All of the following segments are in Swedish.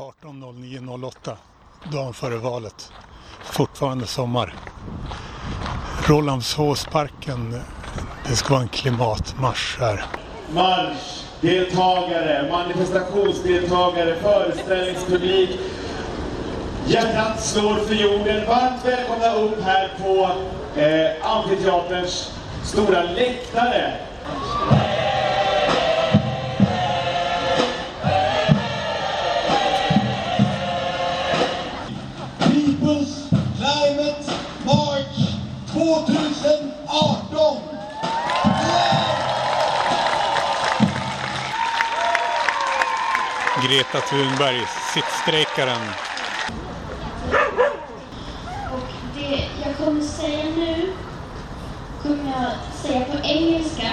18.09.08, dagen före valet. Fortfarande sommar. Rålambshovsparken, det ska vara en klimatmarsch här. Marschdeltagare, manifestationsdeltagare, föreställningspublik. Hjärtat slår för jorden. Varmt välkomna upp här på eh, Amfiteaterns stora läktare. Greta Thunberg, sittstrejkaren. Och det jag kommer säga nu kommer jag säga på engelska.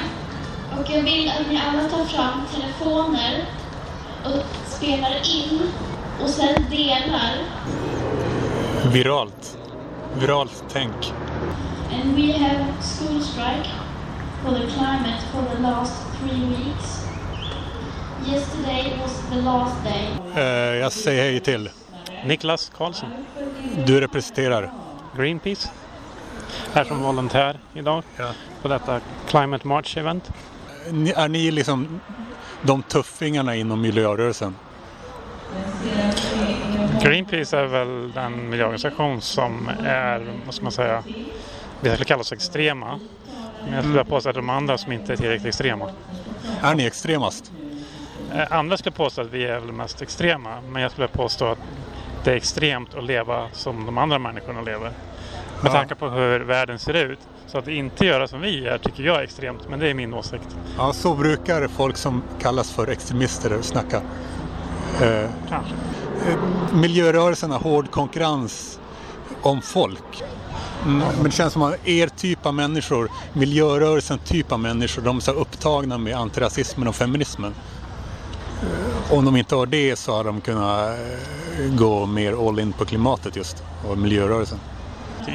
Och jag vill att ni alla tar fram telefoner och spelar in och sen delar. Viralt. Viralt tänk. And we have school strike for the climate for the last three weeks. Yesterday was the last day. Eh, jag säger hej till. Niklas Karlsson, Du representerar. Greenpeace. Här som volontär idag Ja. på detta Climate March event. Ni- Är ni liksom de tuffingarna inom miljörörelsen? Greenpeace är väl den miljöorganisation som är, vad ska man säga, vi skulle kalla oss extrema. Men jag skulle påstå att de andra som inte är tillräckligt extrema. Är ni extremast? Eh, Andra skulle påstå att vi är väl mest extrema. Men jag skulle påstå att det är extremt att leva som de andra människorna lever. Med tanke på hur världen ser ut. Så att inte göra som vi gör tycker jag är extremt. Men det är min åsikt. Ja, så brukar folk som kallas för extremister snacka. Eh, Kanske. miljörörelsen har hård konkurrens om folk. Mm, men det känns som att er typ av människor, miljörörelsen typ av människor, de är så upptagna med antirasismen och feminismen. Om de inte har det så har de kunnat eh, gå mer all in på klimatet just och miljörörelsen.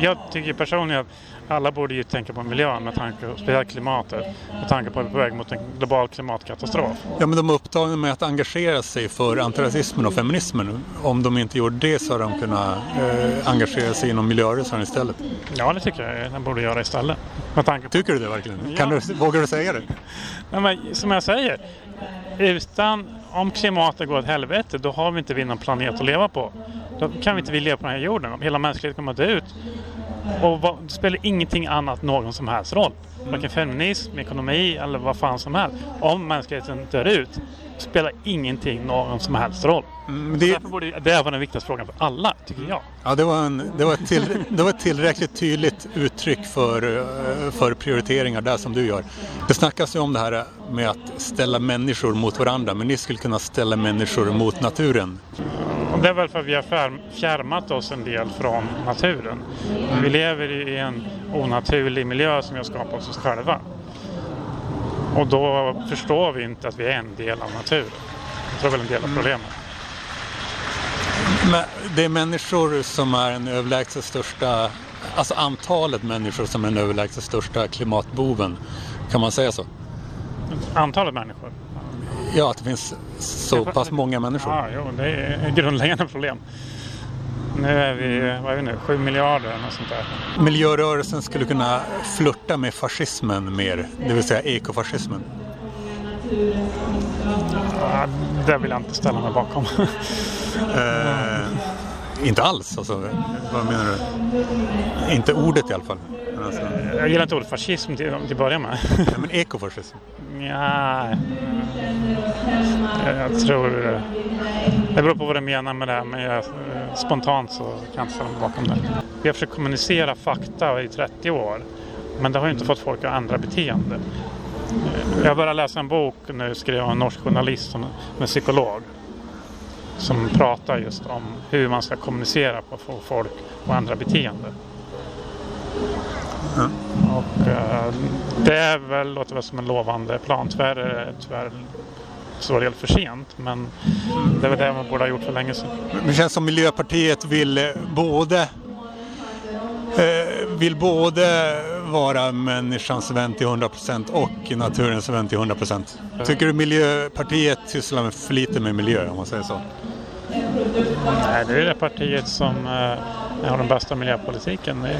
Jag tycker personligen att alla borde ju tänka på miljön med tanke på speciellt klimatet. Med tanke på att vi är på väg mot en global klimatkatastrof. Ja, men de är upptagna med att engagera sig för antirasismen och feminismen. Om de inte gjorde det så har de kunnat eh, engagera sig inom miljörörelsen istället. Ja, det tycker jag de borde göra istället. Med tanke på... Tycker du det verkligen? Kan Ja. du, vågar du säga det? Nej, men, som jag säger, utan om klimatet går åt helvete då har vi inte vi någon planet att leva på. Då kan vi inte vi leva på den här jorden. Hela mänskligheten kommer att dö ut. Och vad, det spelar ingenting annat någon som helst roll. Varken feminism, ekonomi eller vad fan som helst. Om mänskligheten dör ut spelar ingenting någon som helst roll. Mm, det, Därför borde det vara den viktigaste frågan för alla, tycker jag. ja, det, var en, det, var ett till, det var ett tillräckligt tydligt uttryck för, eh, för prioriteringar där som du gör. Det snackas ju om det här med att ställa människor mot varandra, men ni skulle kunna ställa människor mot naturen. Det är väl för att vi har fjär- fjärmat oss en del från naturen. Vi lever i en onaturlig miljö som vi har skapat oss själva. Och då förstår vi inte att vi är en del av naturen. Jag tror väl en del av problemet. Men det är människor som är den överlägset största, alltså antalet människor som är den överlägset största klimatboven. Kan man säga så? Antalet människor. Ja, att det finns så pass många människor. Ja, jo, det är ett grundläggande problem. Nu är vi, vad är vi nu, sju miljarder eller sånt där. Miljörörelsen skulle kunna flirta med fascismen mer, det vill säga ekofascismen. Ja, det vill jag inte ställa mig bakom. Eh, inte alls, alltså. Vad menar du? Inte ordet i alla fall. Alltså, Jag gillar inte ordet fascism till, till att börja med. ja, men ekofascism. Ja, jag, jag tror... eh, Det beror på vad du menar med det, men jag, eh, spontant så kan jag inte ställa mig bakom det. Vi har försökt kommunicera fakta i 30 år, men det har ju inte fått folk att ändra beteende. Eh, Jag började läsa en bok nu, skrev av en norsk journalist som som är psykolog. Som pratar just om hur man ska kommunicera på att få folk att ändra beteende. Och eh, det är väl, låter väl som en lovande plan. Tyvärr är det tyvärr så del för sent. Men det är väl det man borde ha gjort för länge sedan. Det känns som Miljöpartiet vill eh, både eh, vill både vara människans vän till 100% och naturens vän till 100%. Tycker du Miljöpartiet sysslar för lite med miljö om man säger så? Nej, det är det partiet som eh, har den bästa miljöpolitiken. Det är,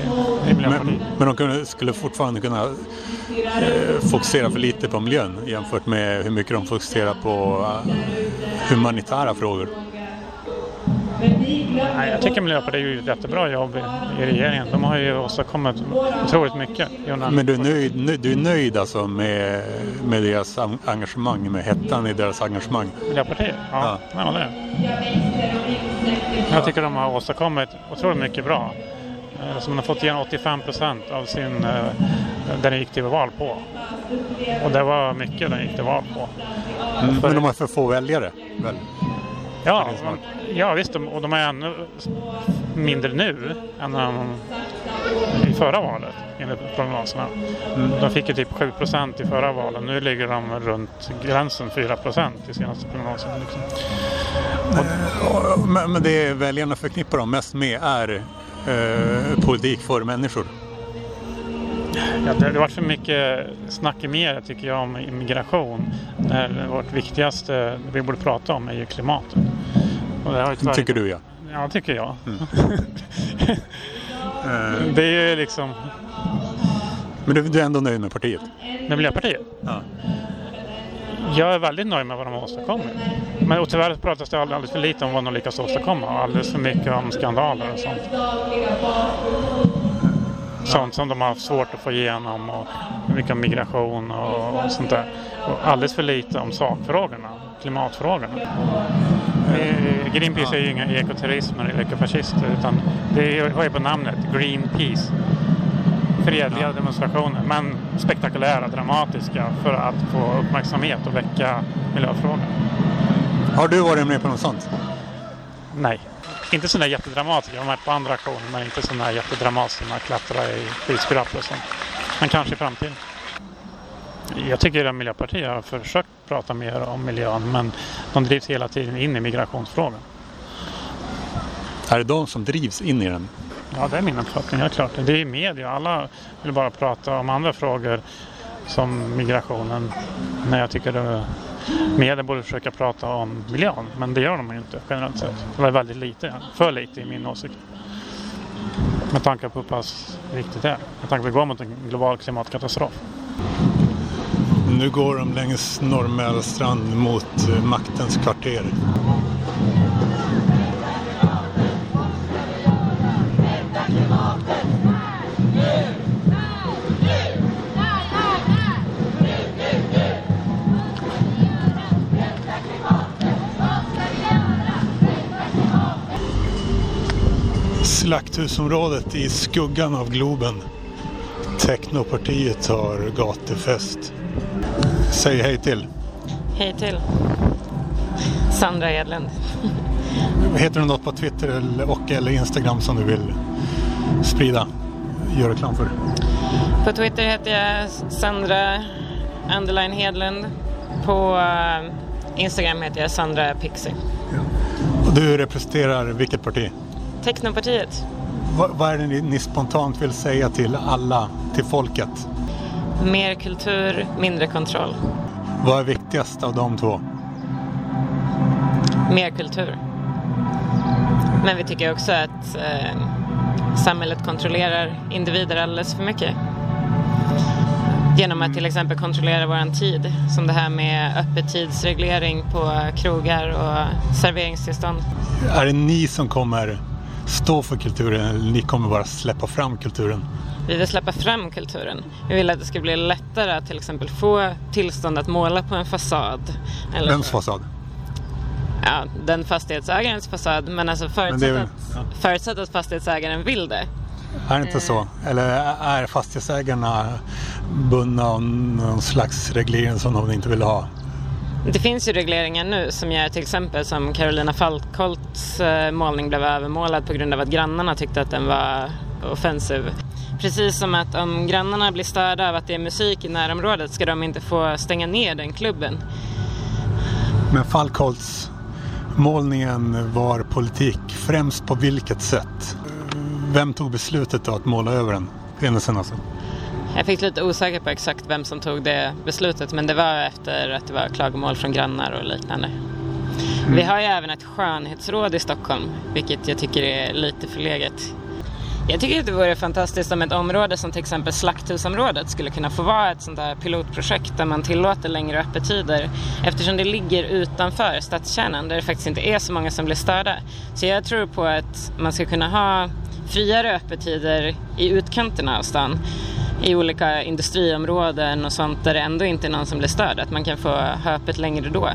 det är. Men, men de kunde, skulle fortfarande kunna eh, fokusera för lite på miljön jämfört med hur mycket de fokuserar på eh, humanitära frågor. Nej, jag tycker Miljöpartiet gör ett jättebra jobb i, i regeringen. De har ju åstadkommit otroligt mycket. Jonas. Men du är nöjd, nö- du är nöjd alltså med, med deras en- engagemang, med hettan i deras engagemang? Miljöpartiet? Ja, ja. det är. Jag tycker de har åstadkommit otroligt mycket bra. Eh, Så man har fått igenom 85 procent av sin, eh, där den gick till val på. Och det var mycket den gick till val på. Mm, men de har för få väljare väl? Ja, Det smart. ja visst, de- och de är ännu mindre nu än de, i förra valet enligt prognoserna. De fick ju typ 7 procent i förra valet. Nu ligger de runt gränsen 4 procent i senaste prognosen. Liksom. Och- Men, men det väljarna förknippar dem mest med är eh, politik för människor. Ja, det har varit för mycket snack i media tycker jag om immigration. När vårt viktigaste det vi borde prata om är ju klimatet. Och det har tyvärr- Tycker du ja. Ja, tycker jag. Eh, Det är ju liksom men du, du är ändå nöjd med partiet? med Miljöpartiet. Ja. Jag är väldigt nöjd med vad de har åstadkommit. Men och tyvärr pratas det alldeles för lite om vad de lyckas åstadkomma. och Alldeles för mycket om skandaler och sånt. Sånt som de har haft svårt att få igenom och mycket om migration och, och sånt där. Och alldeles för lite om sakfrågorna, klimatfrågorna. Eh, Greenpeace är ju inga ekoterrorister eller ekofascister utan det är- ju på namnet Greenpeace. Fredliga demonstrationer men spektakulära, dramatiska för att få uppmärksamhet och väcka miljöfrågor. Har du varit med på något sånt? Nej. Inte sådana jättedramatiska. Jag har varit på andra aktioner men inte sådana jättedramatiska. Man klättrar i skyskrapor och sånt. Men kanske i framtiden. Jag tycker att Miljöpartiet har försökt prata mer om miljön men de drivs hela tiden in i migrationsfrågan. Är det de som drivs in i den? Ja, det är min uppfattning. Ja, klart. Det är ju media. Alla vill bara prata om andra frågor som migrationen. när jag tycker att media borde försöka prata om miljön. Men det gör de ju inte generellt sett. Eller väldigt lite. För lite i min åsikt. Med tanke på hur pass viktigt det är. Med tanke på att vi går mot en global klimatkatastrof. Nu går de längs Norrmälarstrand mot eh, maktens kvarter. Slakthusområdet i skuggan av Globen. Technopartiet har gatufest. Säg hej till. Hej till. Sandra Edlund. Heter du något på Twitter eller, och eller Instagram som du vill sprida? Gör reklam för. På Twitter heter jag Sandra Underline Hedlund. På eh, Instagram heter jag Sandra Pixie. Och du representerar vilket parti? Technopartiet. Vad, vad är det ni, ni spontant vill säga till alla, till folket? Mer kultur, mindre kontroll. Vad är viktigast av de två? Mer kultur. Men vi tycker också att eh, samhället kontrollerar individer alldeles för mycket. Genom att till exempel kontrollera våran tid. Som det här med öppettidsreglering på krogar och serveringstillstånd. Är det ni som kommer stå för kulturen eller ni kommer bara släppa fram kulturen? Vi vill släppa fram kulturen. Vi vill att det ska bli lättare att till exempel få tillstånd att måla på en fasad. Eller Vems fasad? Ja, den fastighetsägarens fasad. Men alltså Men förutsatt, är väl- att, förutsatt att fastighetsägaren vill det. Är det inte så? Eller är fastighetsägarna bundna av någon slags reglering som de inte vill ha? Det finns ju regleringar nu som gör till exempel som Carolina Falkholts eh, målning blev övermålad på grund av att grannarna tyckte att den var offensiv. Precis som att om grannarna blir störda av att det är musik i närområdet ska de inte få stänga ner den klubben. Men Falkholts målningen var politik. Främst på vilket sätt? Vem tog beslutet då att måla över den? Händelsen alltså. Jag fick lite osäker på exakt vem som tog det beslutet men det var efter att det var klagomål från grannar och liknande. Vi har ju även ett skönhetsråd i Stockholm, vilket jag tycker är lite förlegat. Jag tycker att det vore fantastiskt om ett område som till exempel Slakthusområdet skulle kunna få vara ett sånt här pilotprojekt där man tillåter längre öppettider eftersom det ligger utanför stadskärnan där det faktiskt inte är så många som blir störda. Så jag tror på att man ska kunna ha friare öppettider i utkanterna av stan i olika industriområden och sånt där det ändå inte är någon som blir störd. Att man kan få ha öppet längre då.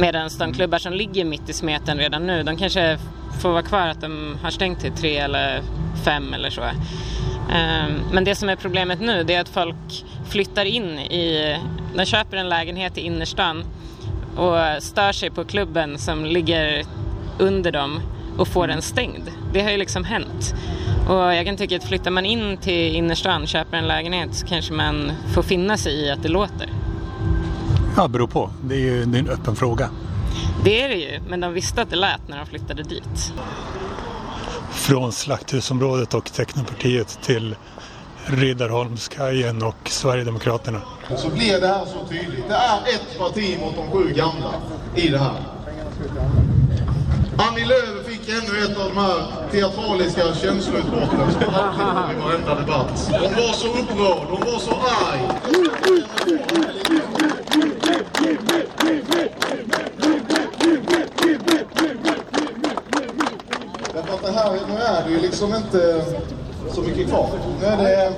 Medan de klubbar som ligger mitt i smeten redan nu, de kanske får vara kvar att de har stängt till tre eller fem eller så. Ehm, men det som är problemet nu det är att folk flyttar in i, de köper en lägenhet i innerstan och stör sig på klubben som ligger under dem och får den stängd. Det har ju liksom hänt. Och jag kan tycka att flyttar man in till innerstan, köper en lägenhet så kanske man får finna sig i att det låter. Ja, beror på. Det är ju det är en öppen fråga. Det är det ju, men de visste att det lät när de flyttade dit. Från Slakthusområdet och Tecknopartiet till Riddarholmskajen och Sverigedemokraterna. Så blir det här så tydligt. Det är ett parti mot de sju gamla i det här. Annie Lööf fick ännu ett av de här teatraliska känsloutbrotten som alltid har i varenda debatt. Hon var så upprörd, hon var så arg. Därför att det här, nu är det ju liksom inte så mycket kvar. Nu är det...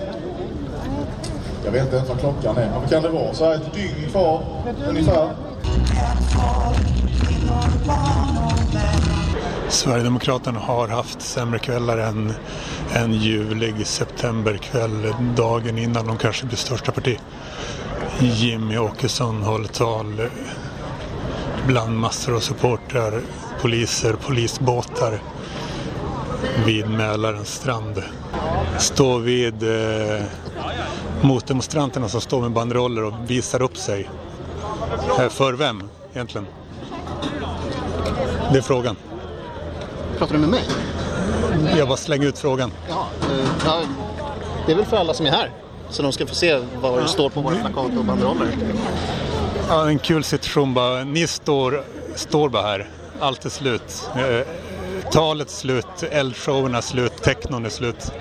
Jag vet inte ens vad klockan är, men vad kan det vara? Så här ett dygn kvar, ungefär. Sverigedemokraterna har haft sämre kvällar än en ljuvlig septemberkväll dagen innan de kanske blir största parti. Jimmy Åkesson håller tal bland massor av supportrar, poliser, polisbåtar vid Mälarens strand. Står vid eh, motdemonstranterna som står med banderoller och visar upp sig. Eh, för vem egentligen? Det är frågan. Pratar du med mig? Jag bara slänger ut frågan. Ja, eh, ja, det är väl för alla som är här. Så de ska få se vad det står på våra plakat och banderoller. Ja, en kul situation bara. Ni står, står bara här. Allt är slut. Eh, talet är slut, eldshowen är slut, technon är slut.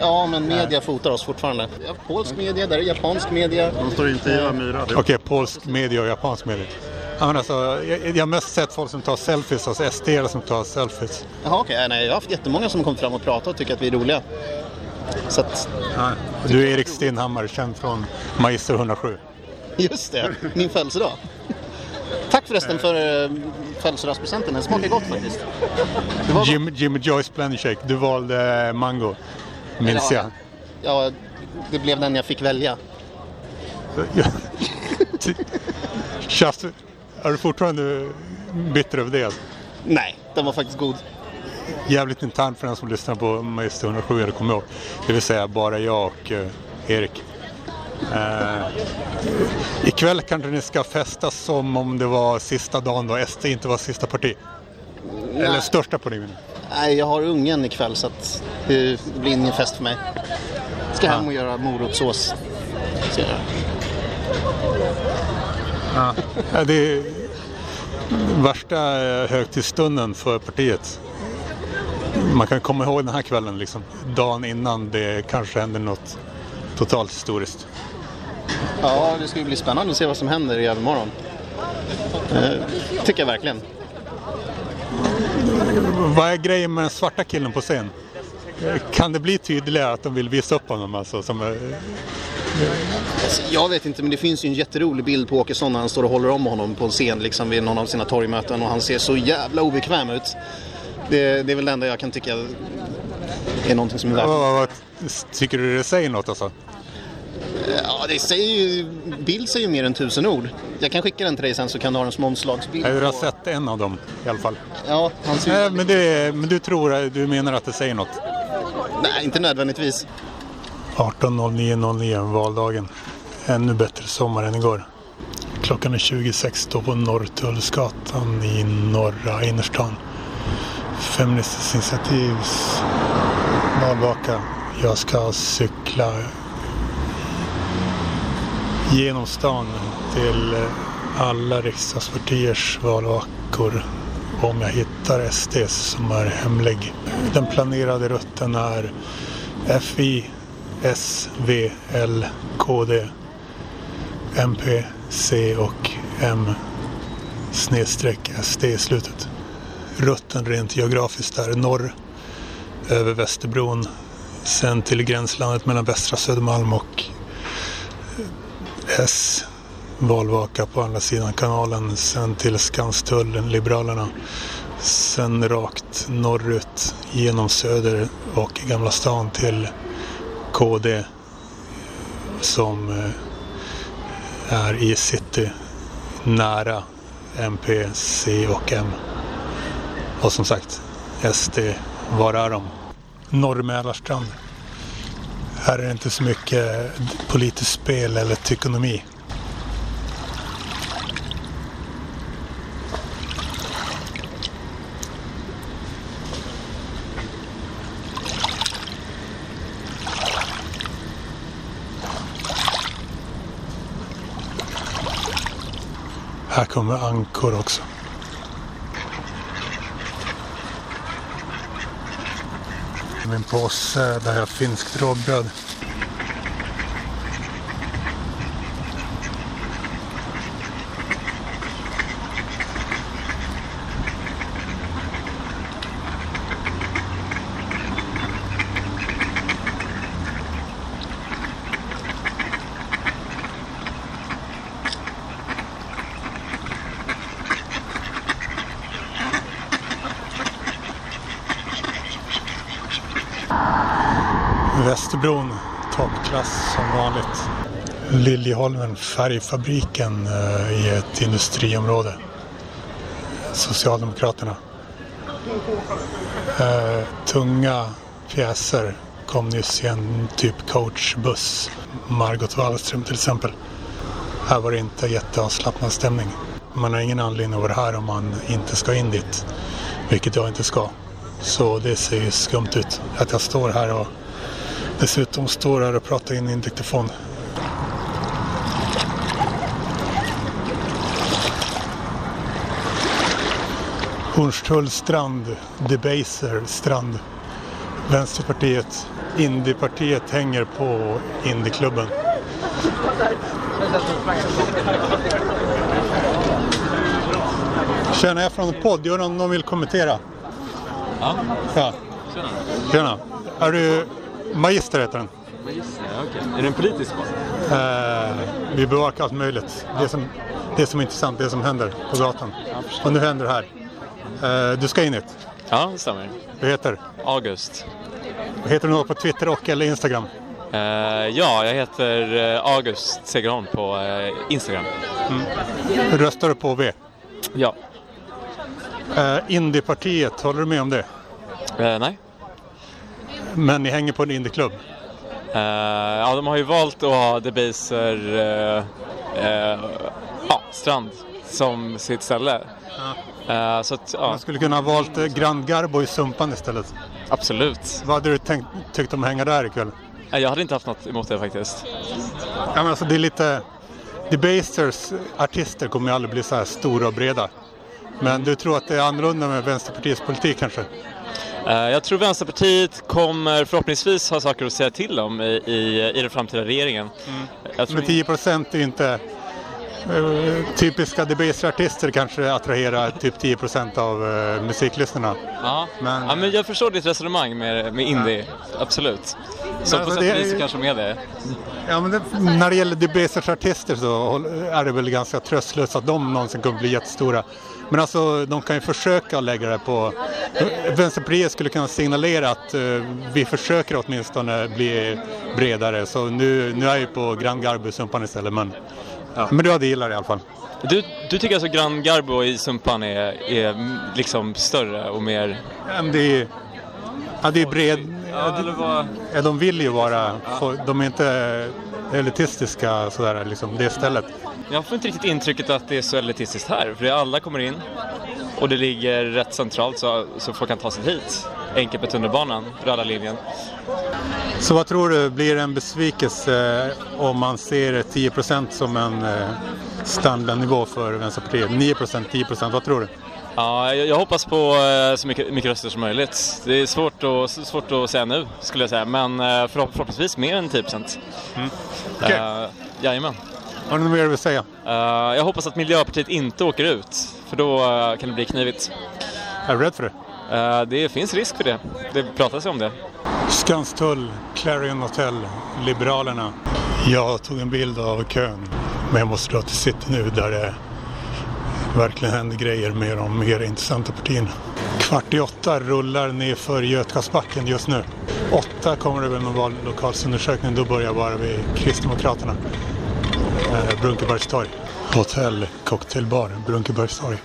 Ja, men media fotar oss fortfarande. Polsk media, där är japansk media. De står inte i Myra. Okej, polsk media och japansk media. Ja, men alltså, jag, jag har mest sett folk som tar selfies, alltså SD som tar selfies. Jaha, okej. Nej, jag har haft jättemånga som kommit fram och pratat och tycker att vi är roliga. Så att, Ja. Du är Erik Stenhammar, känd från Magister 107. just det, min födelsedag. Tack förresten för eh, födelsedagspresenten, den smakar gott faktiskt. Jim, Jimmy Joyce Blender Shake, du valde mango, minns Eller, jag. Ja, det blev den jag fick välja. Just, är du fortfarande bitter över det? Nej, den var faktiskt god. Jävligt internt för den som lyssnar på Magister 107, jag kommer ihåg. Det vill säga bara jag och eh, Erik. Eh, ikväll kanske ni ska festa som om det var sista dagen då SD inte var sista parti. Eller största parti. menar jag. Nej, jag har ungen ikväll så att det blir ingen fest för mig. Ska hem och göra morotssås. Ska jag göra. Ja, det är värsta högtidsstunden för partiet. Man kan komma ihåg den här kvällen, liksom, dagen innan det kanske händer något totalt historiskt. Ja, det ska ju bli spännande att se vad som händer i övermorgon. Eh, tycker jag verkligen. Vad är grejen med den svarta killen på scen? Kan det bli tydligare att de vill visa upp honom? Alltså, som, eh, jag vet inte, men det finns ju en jätterolig bild på Åkesson när han står och håller om honom på en scen liksom, vid någon av sina torgmöten och han ser så jävla obekväm ut. Det, det är väl det enda jag kan tycka är någonting som är värt. vad, tycker du det säger något alltså? Ja, det säger ju, bild säger ju mer än tusen ord. Jag kan skicka den till dig sen så kan du ha den som omslagsbild. Jag har på- sett en av dem i alla fall. Ja, han ser väldigt- Men, det, men du tror, du menar att det säger något? Nej, inte nödvändigtvis. 18.09.09 valdagen. Ännu bättre sommar än igår. Klockan är 26 då på Norrtullsgatan i norra innerstan. Feministiskt initiativs valvaka. Jag ska cykla genom stan till alla riksdagspartiers valvakor. om jag hittar SD som är hemlig. Den planerade rutten är FI, S, V, L, KD, MP, C och M snedstreck SD i slutet. Rutten rent geografiskt är norr över Västerbron sen till gränslandet mellan västra Södermalm och S Valvaka på andra sidan kanalen, sen till Skanstullen, Liberalerna. Sen rakt norrut genom Söder och Gamla stan till KD som eh, är i city nära MP, C och M. Och som sagt, SD, var är de? Norr Mälarstrand. Här är det inte så mycket politiskt spel eller tykonomi. Här kommer ankor också. Min påse där jag har finskt rågbröd. Västerbron, toppklass som vanligt. Liljeholmen, färgfabriken eh, i ett industriområde. Socialdemokraterna. Eh, tunga pjäser kom nyss i en typ coachbuss. Margot Wallström till exempel. Här var det inte jätteavslappnad stämning. Man har ingen anledning att vara här om man inte ska in dit. Vilket jag inte ska. Så det ser ju skumt ut att jag står här och dessutom står här och pratar in i en diktafon. Hornstull strand, Debaser strand. Vänsterpartiet, Indiepartiet hänger på Indieklubben. Tjena, jag är från podd. Gör någon, någon vill kommentera? Ja, Ja. tjena. Tjena. Är du Magister heter den. Magister, okej. Är det en politisk podd? Eh, vi bevakar allt möjligt. Det som, det som är intressant, det som händer på gatan. Och nu händer det här. Eh, du ska in hit. Ja, det stämmer. Du heter? August. Heter du något på Twitter och eller Instagram? Eh, ja, jag heter eh, August Segerholm på eh, Instagram. Röstar du på V? Ja. Eh, Indiepartiet, håller du med om det? Nej. Men ni hänger på en indieklubb? Eh, ja, de har ju valt att ha Debaser eh, eh, ja, Strand som sitt ställe. Eh, så att, ja, Man skulle kunna ha valt Grand Garbo i Sumpan istället. absolut. Vad hade du tänkt, tyckt om att hänga där ikväll? Jag hade inte haft något emot det faktiskt. Ja, men alltså, det är lite... Debasers artister kommer ju aldrig bli så här stora och breda. Men du tror att det är annorlunda med Vänsterpartiets politik kanske? Eh, Jag tror Vänsterpartiet kommer förhoppningsvis ha saker att säga till om i, i, i den framtida regeringen. Tror Men 10 procent är inte... eh, typiska Debaser-artister kanske attraherar typ 10 procent av uh, musiklyssnarna. Ja. Men- ja, men jag förstår ditt resonemang med, med indie, absolut. Så Men på sätt och är vis kanske med det. Ja, men det, när det gäller Debasers artister så är det väl ganska tröstlöst att de någonsin kommer bli jättestora. Men alltså de kan ju försöka lägga det på... Vänsterpartiet skulle kunna signalera att eh, vi försöker åtminstone bli bredare. Så nu, nu är jag ju på Grand Garbo i Sumpan istället. Men, men du hade gillat det i alla fall. Du, du tycker alltså Grand Garbo i Sumpan är, är liksom större och mer... Ja, det är, ja, det är bred... Ja, eller vad... Ja, de vill ju vara... De är inte elitistiska sådär liksom, det stället. Jag får inte riktigt intrycket att det är så elitistiskt här, för alla kommer in och det ligger rätt centralt så, så folk kan ta sig hit. Enkelt med tunnelbanan, röda linjen. Så vad tror du, blir det en besvikelse eh, om man ser 10% som en eh, standardnivå för Vänsterpartiet? 9% 10% vad tror du? Ja, jag, jag hoppas på eh, så mycket, mycket röster som möjligt. Det är svårt att, svårt att säga nu, skulle jag säga, men förhopp- förhoppningsvis mer än 10 procent. Mm. Uh, jajamän. Har du något mer vill säga? Eh, jag hoppas att Miljöpartiet inte åker ut, för då eh, kan det bli knivigt. Är du rädd för det? Eh, det finns risk för det. Det pratas ju om det. Skanstull, Clarion Hotel, Liberalerna. Jag tog en bild av kön, men jag måste dra till City nu där det verkligen händer grejer med de mer intressanta partierna. Kvart i åtta rullar ner för Götgasbacken just nu. Åtta kommer det väl någon vallokalsundersökning, då börjar bara vid Kristdemokraterna. Eh, Brunkebergstorg. Hotell, cocktailbar, Brunkebergstorg.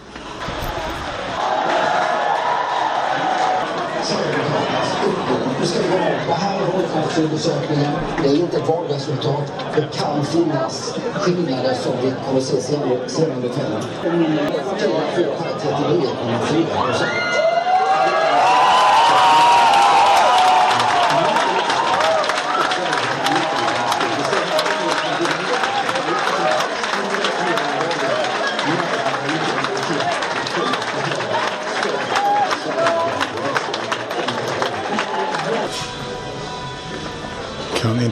Nu ska vi gå av. Det här är valkretsundersökningen. Det är inte ett valresultat. Det kan finnas skillnader som vi kommer att se senare under kvällen. Partierna får här 39,4 procent.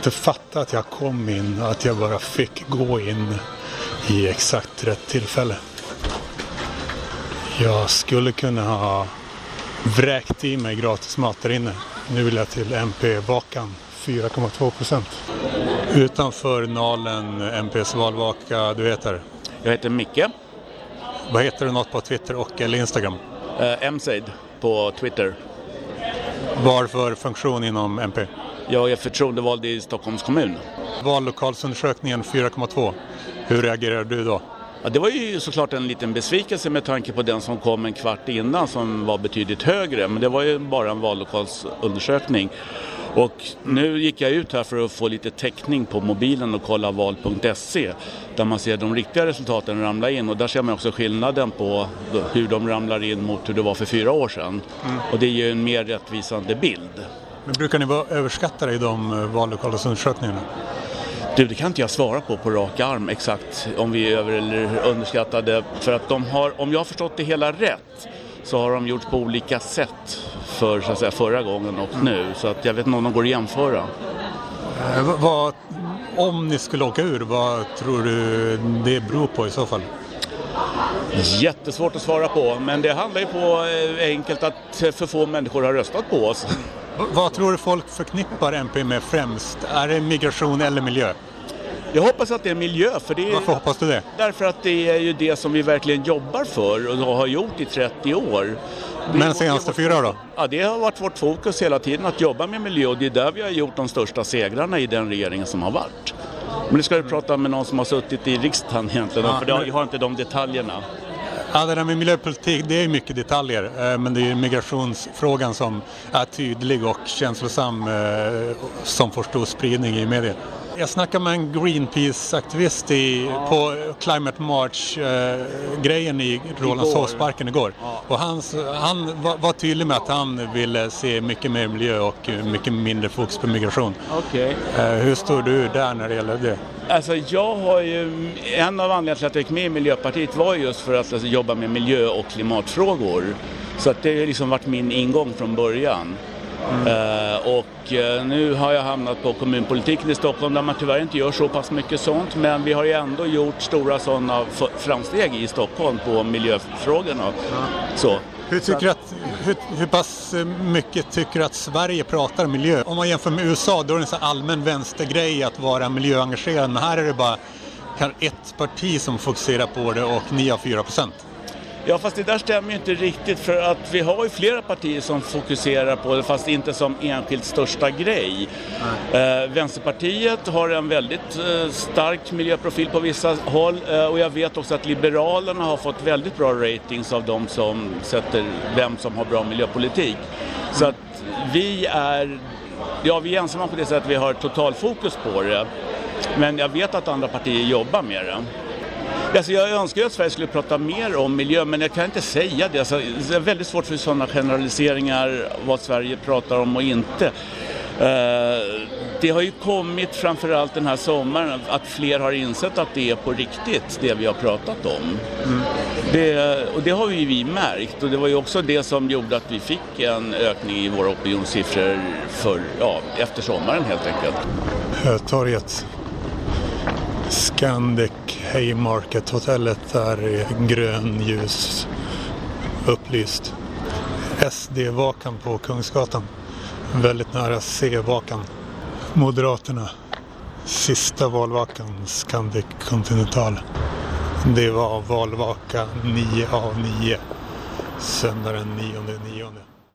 Inte fatta att jag kom in, att jag bara fick gå in i exakt rätt tillfälle. Jag skulle kunna ha vräkt i mig gratis mat där inne. Nu vill jag till MP-vakan, 4,2 procent. Utanför Nalen, MPs valvaka, du heter? Jag heter Micke. Vad heter du något på Twitter och eller Instagram? Eh, MSaid på Twitter. Varför funktion inom MP? Jag är förtroendevald i Stockholms kommun. Vallokalsundersökningen 4,2. Hur reagerar du då? Ja, det var ju såklart en liten besvikelse med tanke på den som kom en kvart innan som var betydligt högre. Men det var ju bara en vallokalsundersökning. Och nu gick jag ut här för att få lite täckning på mobilen och kolla val.se där man ser de riktiga resultaten ramla in och där ser man också skillnaden på hur de ramlar in mot hur det var för fyra år sedan. Mm. Och det är ju en mer rättvisande bild. Men brukar ni vara överskattade i de eh, vallokalsundersökningarna? Du, det kan inte jag svara på på rak arm exakt om vi är över eller underskattade. För att de har, om jag har förstått det hela rätt, så har de gjort på olika sätt för så att säga, förra gången och nu. Så att jag vet inte om de går att jämföra. Eh, vad- vad, om ni skulle åka ur, vad tror du det beror på i så fall? Jättesvårt att svara på, men det handlar ju på eh, enkelt att för få människor har röstat på oss. Vad tror du folk förknippar MP med främst? Är det migration eller miljö? Jag hoppas att det är miljö, för det är... Varför hoppas du det? Därför att det är ju det som vi verkligen jobbar för och har gjort i 30 år. Vi- Men senaste fyra då? Ja, det har varit vårt fokus hela tiden att jobba med miljö och det är där vi har gjort de största segrarna i den regeringen som har varit. Men nu ska du prata med någon som har suttit i riksdagen egentligen, Ja, för det jag har inte de detaljerna. Ja, det där med miljöpolitik, det är mycket detaljer. Eh, men det är ju migrationsfrågan som är tydlig och känslosam eh, som får stor spridning i media. Jag snackade med en Greenpeace-aktivist i, på Climate March-grejen i Rålambshovsparken igår. Och han, han var, var tydlig med att han ville se mycket mer miljö och mycket mindre fokus på migration. Okej. Eh, Hur står du där när det gäller det? Alltså jag har ju, en av anledningarna till att jag gick med i Miljöpartiet var just för att alltså, jobba med miljö och klimatfrågor. Så att det har liksom varit min ingång från början. Eh, och eh, nu har jag hamnat på kommunpolitiken i Stockholm där man tyvärr inte gör så pass mycket sånt men vi har ju ändå gjort stora sådana framsteg i Stockholm på miljöfrågorna. Så. Hur, tycker att, hur, hur pass mycket tycker du att Sverige pratar miljö? Om man jämför med USA då är det en sån allmän vänstergrej att vara miljöengagerad men här är det bara ett parti som fokuserar på det och ni har 4 procent. Ja fast det där stämmer ju inte riktigt för att vi har ju flera partier som fokuserar på det fast inte som enskilt största grej. Eh, Vänsterpartiet har en väldigt eh, stark miljöprofil på vissa håll eh, och jag vet också att Liberalerna har fått väldigt bra ratings av de som sätter vem som har bra miljöpolitik. Så att vi är, ja vi är ensamma på det sättet att vi har totalfokus på det. Men jag vet att andra partier jobbar med det. Alltså jag önskar ju att Sverige skulle prata mer om miljö men jag kan inte säga det. Alltså, det är väldigt svårt för sådana generaliseringar vad Sverige pratar om och inte. Eh, det har ju kommit framförallt den här sommaren att fler har insett att det är på riktigt det vi har pratat om. Mm. Det, och det har ju vi märkt och det var ju också det som gjorde att vi fick en ökning i våra opinionssiffror för, ja, efter sommaren helt enkelt. Torget Scandic Haymarket-hotellet där är grönljus upplyst. SD-vakan på Kungsgatan. Väldigt nära C-vakan. Moderaterna. Sista valvakan, Scandic Continental. Det var valvaka 9 av 9. Söndagen 9 9.